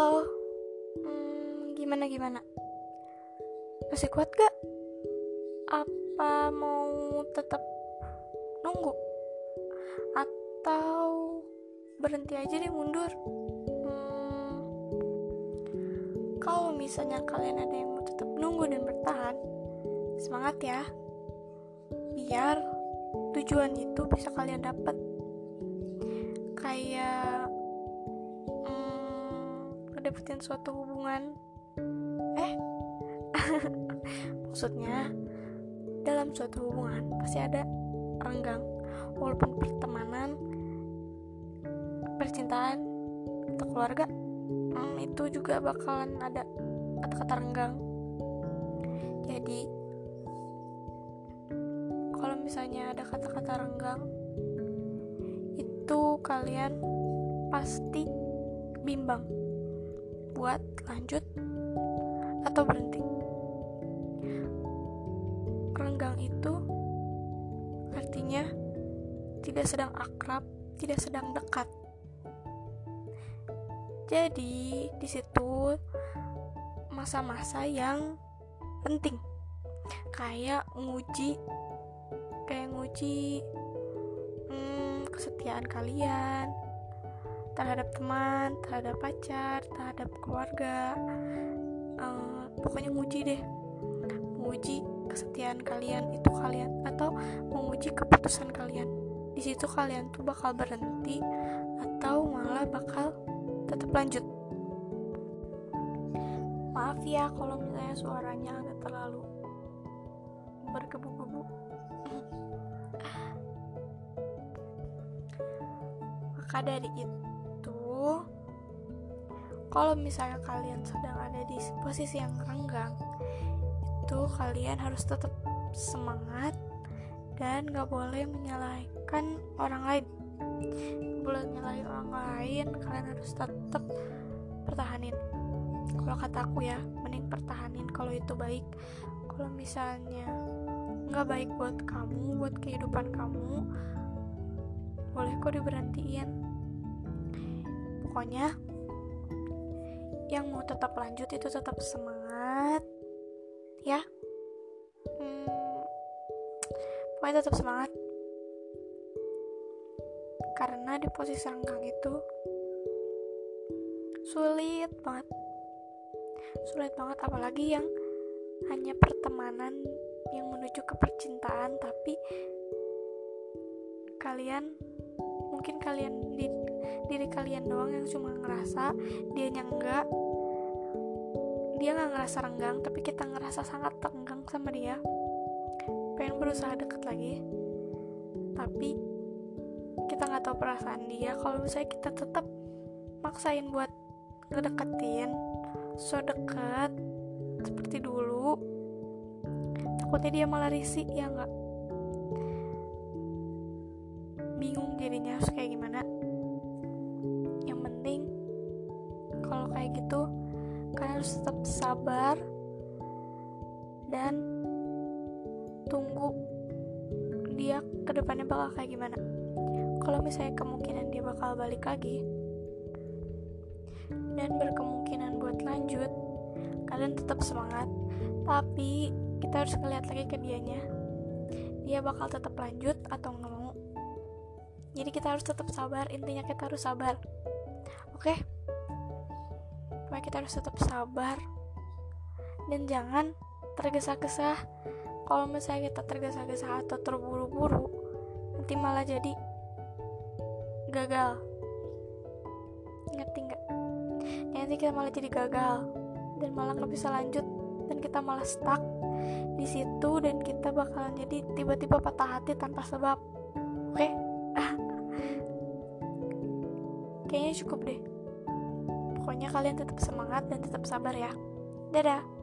Halo, hmm, gimana gimana? Masih kuat gak? Apa mau tetap nunggu? Atau berhenti aja deh mundur? Hmm, kalau misalnya kalian ada yang mau tetap nunggu dan bertahan, semangat ya! Biar tujuan itu bisa kalian dapat. Kayak ngedapetin suatu hubungan. Eh maksudnya dalam suatu hubungan pasti ada renggang. Walaupun pertemanan percintaan atau keluarga hmm, itu juga bakalan ada kata-kata renggang. Jadi kalau misalnya ada kata-kata renggang itu kalian pasti bimbang buat lanjut atau berhenti. Renggang itu artinya tidak sedang akrab, tidak sedang dekat. Jadi, di situ masa-masa yang penting. Kayak nguji kayak nguji hmm, kesetiaan kalian, terhadap teman, terhadap pacar, terhadap keluarga. Uh, pokoknya nguji deh, menguji kesetiaan kalian itu kalian atau menguji keputusan kalian. Di situ kalian tuh bakal berhenti atau malah bakal tetap lanjut. Maaf ya kalau misalnya suaranya agak terlalu bergebu-gebu. Maka dari itu kalau misalnya kalian sedang ada di posisi yang renggang itu kalian harus tetap semangat dan gak boleh menyalahkan orang lain. Gak boleh menyalahi orang lain kalian harus tetap pertahanin. Kalau kata aku ya mending pertahanin kalau itu baik. Kalau misalnya nggak baik buat kamu buat kehidupan kamu boleh kok diberhentiin pokoknya yang mau tetap lanjut itu tetap semangat ya. Hmm, pokoknya tetap semangat. Karena di posisi renggang itu sulit banget. Sulit banget apalagi yang hanya pertemanan yang menuju ke percintaan tapi kalian mungkin kalian di diri kalian doang yang cuma ngerasa dia enggak. Dia nggak ngerasa renggang tapi kita ngerasa sangat renggang sama dia. Pengen berusaha deket lagi tapi kita nggak tahu perasaan dia. Kalau misalnya kita tetap maksain buat ngedeketin so deket seperti dulu takutnya dia malah risih ya nggak kayak gitu. Kalian harus tetap sabar dan tunggu dia ke depannya bakal kayak gimana. Kalau misalnya kemungkinan dia bakal balik lagi dan berkemungkinan buat lanjut kalian tetap semangat. Tapi kita harus ngeliat lagi ke dianya. Dia bakal tetap lanjut atau nggak mau. Jadi kita harus tetap sabar intinya kita harus sabar. Oke? okay? Supaya kita harus tetap sabar. Dan jangan tergesa-gesa. Kalau misalnya kita tergesa-gesa atau terburu-buru nanti malah jadi gagal. Ngerti nggak? Nanti kita malah jadi gagal dan malah nggak bisa lanjut dan kita malah stuck di situ dan kita bakalan jadi tiba-tiba patah hati tanpa sebab. Oke? Okay? kayaknya cukup deh Pokoknya kalian tetap semangat dan tetap sabar ya. Dadah.